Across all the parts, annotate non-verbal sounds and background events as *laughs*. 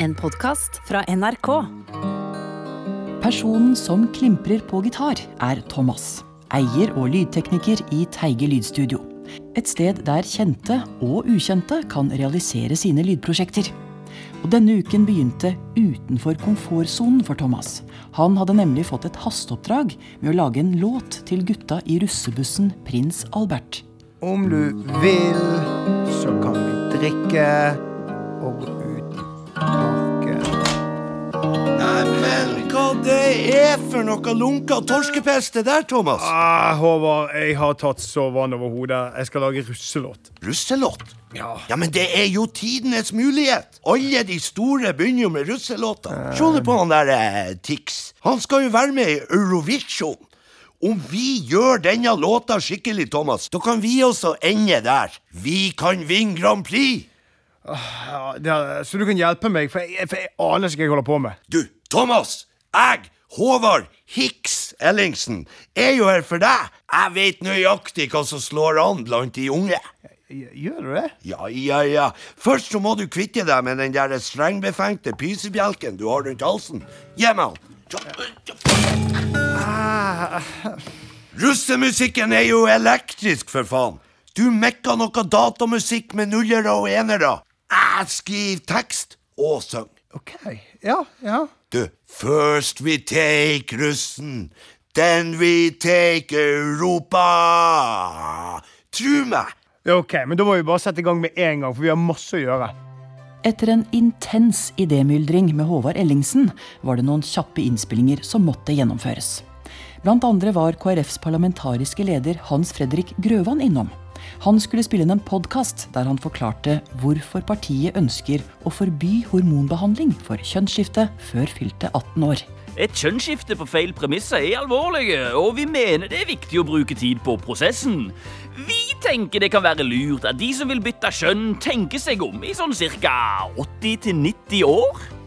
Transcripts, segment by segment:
En podkast fra NRK. Personen som klimprer på gitar, er Thomas. Eier og lydtekniker i Teige lydstudio. Et sted der kjente og ukjente kan realisere sine lydprosjekter. Og Denne uken begynte utenfor komfortsonen for Thomas. Han hadde nemlig fått et hasteoppdrag med å lage en låt til gutta i russebussen Prins Albert. Om du vil, så kan vi drikke og gå ut det er for noe lunka torskepest det der, Thomas? Ah, Håvard, jeg har tatt så vann over hodet. Jeg skal lage russelåt. Russelåt? Ja. Ja, men det er jo tidenes mulighet. Alle de store begynner jo med russelåter. Se nå på han der eh, Tix. Han skal jo være med i Eurovision. Om vi gjør denne låta skikkelig, Thomas, da kan vi også ende der. Vi kan vinne Grand Prix. Ja, er, så du kan hjelpe meg, for jeg, for jeg aner ikke hva jeg holder på med. Du, Thomas, jeg, Håvard Hicks Ellingsen, er jo her for deg. Jeg vet nøyaktig hva som slår an blant de unge. Gjør du det? Ja, ja, ja. Først så må du kvitte deg med den der strengbefengte pysebjelken du har rundt halsen. Gi meg den. Russemusikken er jo elektrisk, for faen. Du mekker noe datamusikk med nullere og enere. Jeg skriver tekst og synger. OK. Ja, ja. Du, first we take russen, then we take Europa. Tru meg. OK, men da må vi bare sette i gang med en gang, for vi har masse å gjøre. Etter en intens idémyldring med Håvard Ellingsen var det noen kjappe innspillinger som måtte gjennomføres. Blant andre var KrFs parlamentariske leder Hans Fredrik Grøvan innom. Han skulle spille inn en podkast der han forklarte hvorfor partiet ønsker å forby hormonbehandling for kjønnsskifte før fylte 18 år. Et kjønnsskifte på feil premisser er alvorlig, og vi mener det er viktig å bruke tid på prosessen. Vi tenker det kan være lurt at de som vil bytte kjønn, tenker seg om i sånn ca. 80-90 år.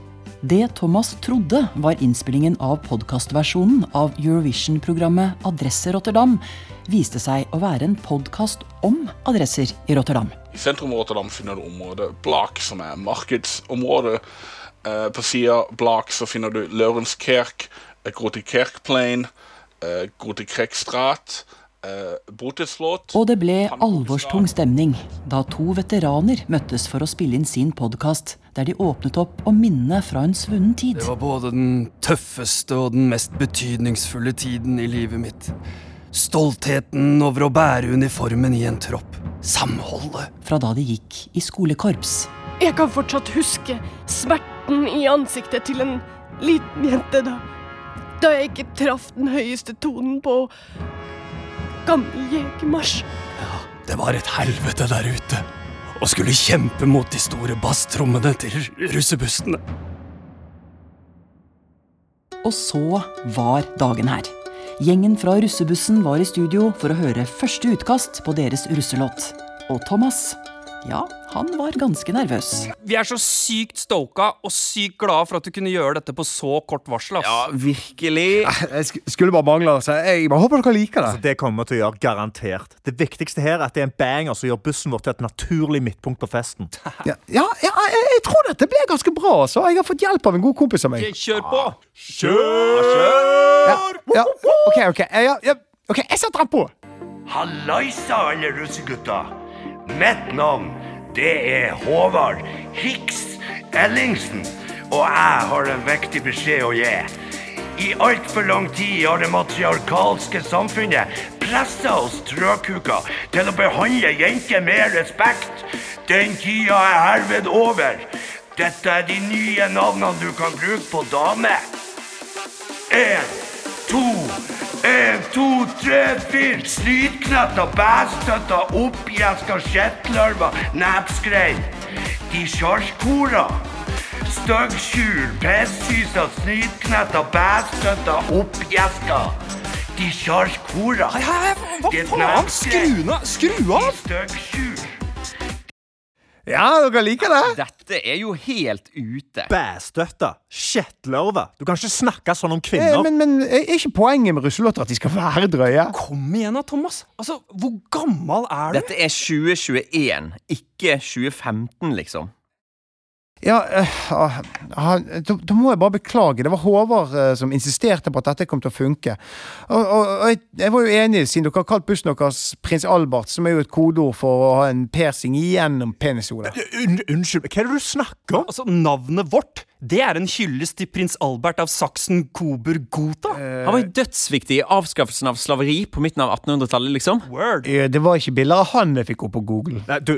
Det Thomas trodde var innspillingen av podkastversjonen av Eurovision-programmet Adresse Rotterdam, viste seg å være en podkast om adresser i Rotterdam. I sentrum av Rotterdam finner du området Blak, som er markedsområdet. Eh, på sida Blak så finner du Lørenskerk, Grote Kerkplein, eh, Og det ble alvorstung stemning da to veteraner møttes for å spille inn sin podkast, der de åpnet opp om minnene fra en svunnen tid. Det var både den tøffeste og den mest betydningsfulle tiden i livet mitt. Stoltheten over å bære uniformen i en tropp. Samholdet. Fra da de gikk i skolekorps. Jeg kan fortsatt huske smerten i ansiktet til en liten jente da Da jeg ikke traff den høyeste tonen på gammel jegermarsj. Det var et helvete der ute. Og skulle kjempe mot de store basstrommene til russebussene. Og så var dagen her. Gjengen fra russebussen var i studio for å høre første utkast på deres russelåt. Og Thomas, ja, han var ganske nervøs. Vi er så sykt stoka og sykt glade for at du kunne gjøre dette på så kort varsel. ass. Ja, virkelig. *laughs* Jeg skulle bare mangle. Altså. jeg bare håper dere liker det. Altså, det kommer vi til å gjøre, garantert. Det viktigste her er at det er en banger som gjør bussen vår til et naturlig midtpunkt på festen. *laughs* Ja, ja, ja jeg, jeg tror dette ble ganske bra. Så jeg har fått hjelp av en god kompis av meg. Kjør på! Ja, ja, OK, OK. Ja, ja, ok, Jeg setter den på. Hallaisa, alle russegutta. Mitt navn, det er Håvard Hicks Ellingsen. Og jeg har en viktig beskjed å gi. I altfor lang tid har det matriarkalske samfunnet pressa oss trøkuker til å behandle jenter med respekt. Den tida er herved over. Dette er de nye navnene du kan bruke på dame. En, to, en, to, tre, fire. Slitknetter, bæstøtter, oppgjeska skjettlarver. Nepskrei. De sjarskora. Styggskjul, pissyser, snitknetter, bæstøtter, oppgjeska. De sjarkora. Hva faen? Skru av! Skru av! Ja, dere liker det? Dette er jo helt ute. Bæstøtte. Kjettlørve. Du kan ikke snakke sånn om Eh, kvinner. men, men er ikke poenget med russelåter at de skal være drøye? Kom igjen da, Thomas. Altså, Hvor gammel er du? Dette er 2021, ikke 2015, liksom. Ja, eh, ah, da, da må jeg bare beklage. Det var Håvard eh, som insisterte på at dette kom til å funke. Og, og, og jeg, jeg var jo enig, siden dere har kalt bussen deres Prins Albert, som er jo et kodeord for å ha en persing gjennom penishodet. Un unnskyld, hva er det du snakker om? Altså, Navnet vårt det er en hyllest til prins Albert av Saksen Kober Gotha. Han var jo dødsviktig i avskaffelsen av slaveri på midten av 1800-tallet, liksom. Word. Eh, Det var ikke bilder av han jeg fikk opp på Google. Nei, du,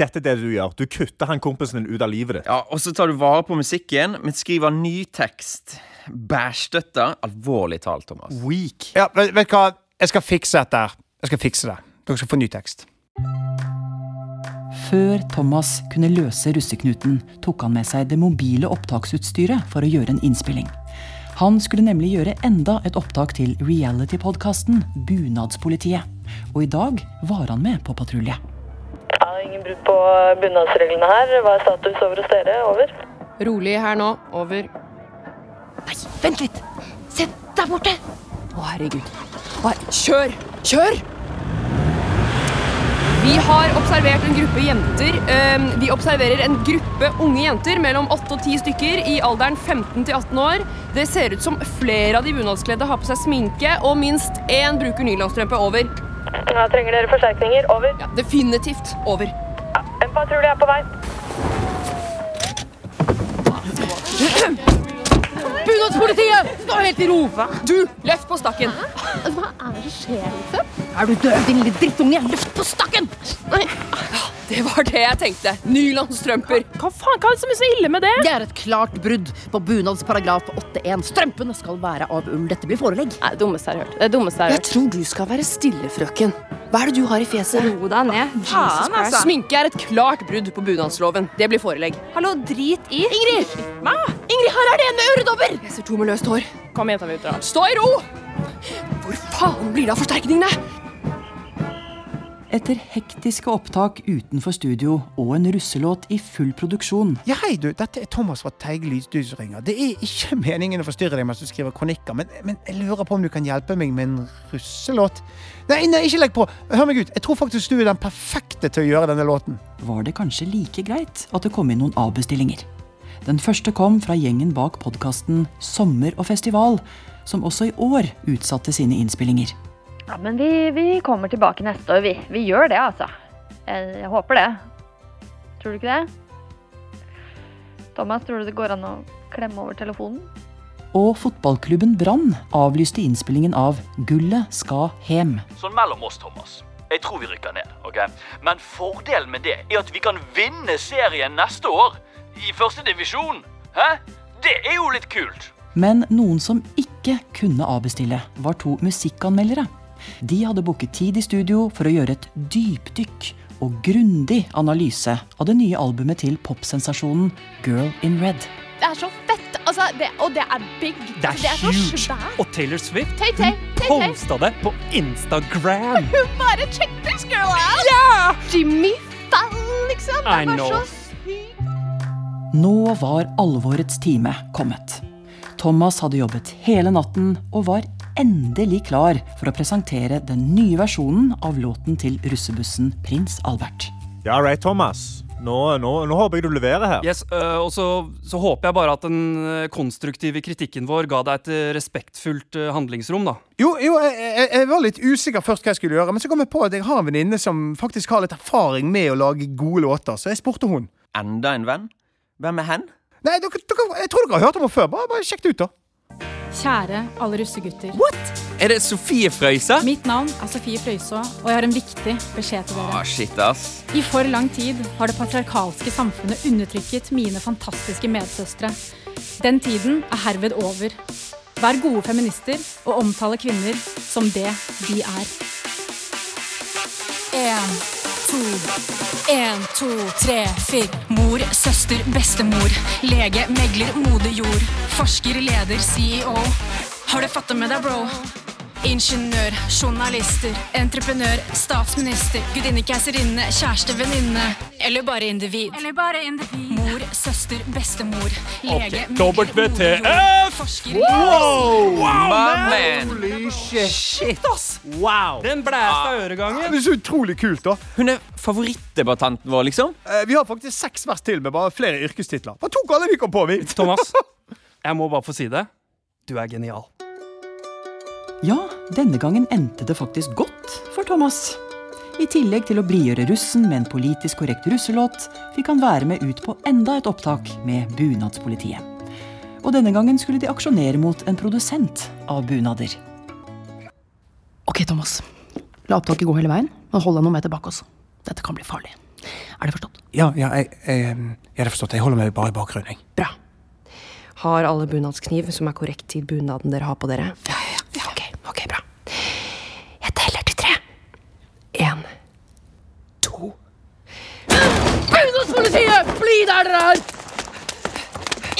dette er det du gjør. Du kutter han kompisen din ut av livet ditt. Ja, Og så tar du vare på musikken, men skriver ny tekst. Bærstøtta. Alvorlig talt, Thomas. Weak. Ja, vet, vet du hva? Jeg skal fikse dette. Jeg skal fikse det. Dere skal få ny tekst. Før Thomas kunne løse russeknuten, tok han med seg det mobile opptaksutstyret for å gjøre en innspilling. Han skulle nemlig gjøre enda et opptak til reality-podkasten Bunadspolitiet. Og i dag var han med på patrulje. Brudd på bunadsreglene her. Hva er status over hos dere? Over. Rolig her nå. Over. Nei, vent litt! Se der borte! Å, herregud. Å, Kjør! Kjør! Vi har observert en gruppe jenter. Ehm, vi observerer en gruppe unge jenter mellom 8 og 10 stykker i alderen 15 til 18 år. Det ser ut som flere av de bunadskledde har på seg sminke, og minst én bruker nylonstrømpe. Over. Ja, trenger dere forsterkninger? Over. Ja, definitivt over. Patrulje er på vei. Bunadspolitiet! Stå helt i ro! Du, løft på stakken. Hva er det som skjer, liksom? Er du død, din lille drittunge? Løft på stakken! Nei. Det var det jeg tenkte. Nylonstrømper. Hva faen, hva er det som er så ille med det? Det er et klart brudd på bunadsparagraf 8.1. Strømpene skal være av ull. Dette blir forelegg. Nei, dummeste jeg har hørt. Det dummeste jeg har hørt. Jeg tror du skal være stille, frøken. Hva er det du har i fjeset? Ro deg ned. Jesus Christ. Sminke er et klart brudd på bunadsloven. Det blir forelegg. Hallo, drit i. Ingrid! Ingrid, her er det en med øredobber! Jeg ser to med løst hår. Kom, jenta mi ut. Stå i ro! Hvor faen blir det av forsterkningene? Etter hektiske opptak utenfor studio og en russelåt i full produksjon Ja, hei, du. Dette er Thomas fra Teige Lydstudio som ringer. Det er ikke *laughs* meningen å forstyrre deg mens du skriver kronikker, men, men jeg lurer på om du kan hjelpe meg med en russelåt? Nei, nei, ikke legg på! Hør meg ut. Jeg tror faktisk du er den perfekte til å gjøre denne låten. var det kanskje like greit at det kom inn noen avbestillinger. Den første kom fra gjengen bak podkasten Sommer og festival, som også i år utsatte sine innspillinger. Ja, men vi, vi kommer tilbake neste år, vi. Vi gjør det, altså. Jeg, jeg håper det. Tror du ikke det? Thomas, tror du det går an å klemme over telefonen? Og fotballklubben Brann avlyste innspillingen av Gullet skal hjem'. Sånn mellom oss, Thomas. Jeg tror vi rykker ned. ok? Men fordelen med det er at vi kan vinne serien neste år. I første divisjon. Hæ? Det er jo litt kult. Men noen som ikke kunne avbestille, var to musikkanmeldere. De hadde booket tid i studio for å gjøre et dypdykk og grundig analyse av det nye albumet til popsensasjonen Girl in Red. Det er så fett! Altså, det, og det er big. Det Altså, er så huge! Og Taylor Swift Tay Tay, hun Tay Tay. posta det på Instagram. *laughs* Hun Bare check this girl out! Ja! Jimmy Fallon, liksom. Det I er så sykt. Nå var alvorets time kommet. Thomas hadde jobbet hele natten og var endelig klar for å presentere den nye versjonen av låten til russebussen Prins Albert. Ja, right, Thomas. Nå, nå, nå håper jeg du leverer her. Yes, øh, og så, så håper jeg bare at den konstruktive kritikken vår ga deg et respektfullt handlingsrom, da. Jo, jo jeg, jeg, jeg var litt usikker først hva jeg skulle gjøre, men så kom jeg på at jeg har en venninne som faktisk har litt erfaring med å lage gode låter, så jeg spurte hun. Enda en venn? Hvem er hen? Nei, dere, dere, jeg tror dere har hørt om henne før. Bare, bare sjekk det ut, da. Kjære alle russegutter. Er det Sofie Frøysa? Mitt navn er Sofie Frøysaa, og jeg har en viktig beskjed til dere. dere. shit, ass. I for lang tid har det patriarkalske samfunnet undertrykket mine fantastiske medsøstre. Den tiden er herved over. Vær gode feminister og omtale kvinner som det de er. En, to, en, to, tre, fire. Mor, søster, bestemor. Lege, megler, moder jord. Forsker, leder, CEO. Har du fatta med deg, bro? Ingeniør, journalister, entreprenør, statsminister, gudinne, keiserinne, kjæreste, venninne. Eller bare individ. Eller bare individ. Mor, søster, bestemor, lege, WTF! forsker Wow! wow man. Holy shit. Shit, ass! Wow! Den blæsta øregangen. Det er så utrolig kult, da. Hun er favorittdebattanten vår, liksom. Eh, Vi har faktisk seks vers til med bare flere yrkestitler. Hva tok alle vi kom på, vi? Thomas, *laughs* jeg må bare få si det. Du er genial. Ja, denne gangen endte det faktisk godt for Thomas. I tillegg til å blidgjøre russen med en politisk korrekt russelåt, fikk han være med ut på enda et opptak med Bunadspolitiet. Og denne gangen skulle de aksjonere mot en produsent av bunader. Ok, Thomas. La opptaket gå hele veien, men hold deg noen meter bak oss. Dette kan bli farlig. Er det forstått? Ja, ja, jeg, jeg, jeg har forstått. Jeg holder meg bare i bakgrunnen. jeg. Har alle bunadskniv som er korrekt til bunaden dere har på dere? Ja, ja, ja. Ok, ok, bra. Jeg teller til tre. En, to Bunadspolitiet! Bli der dere er!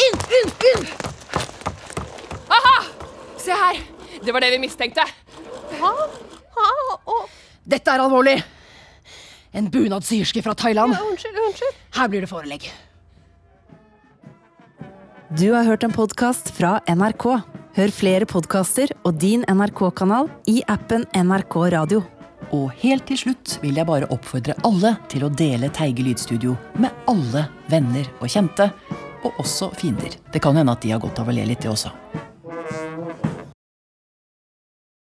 Inn, inn, inn! Aha! Se her! Det var det vi mistenkte. Dette er alvorlig. En bunadsyrske fra Thailand. unnskyld, unnskyld. Her blir det forelegg. Du har hørt en podkast fra NRK. Hør flere podkaster og din NRK-kanal i appen NRK Radio. Og helt til slutt vil jeg bare oppfordre alle til å dele Teige lydstudio med alle venner og kjente, og også fiender. Det kan hende at de har godt av å le litt, det også.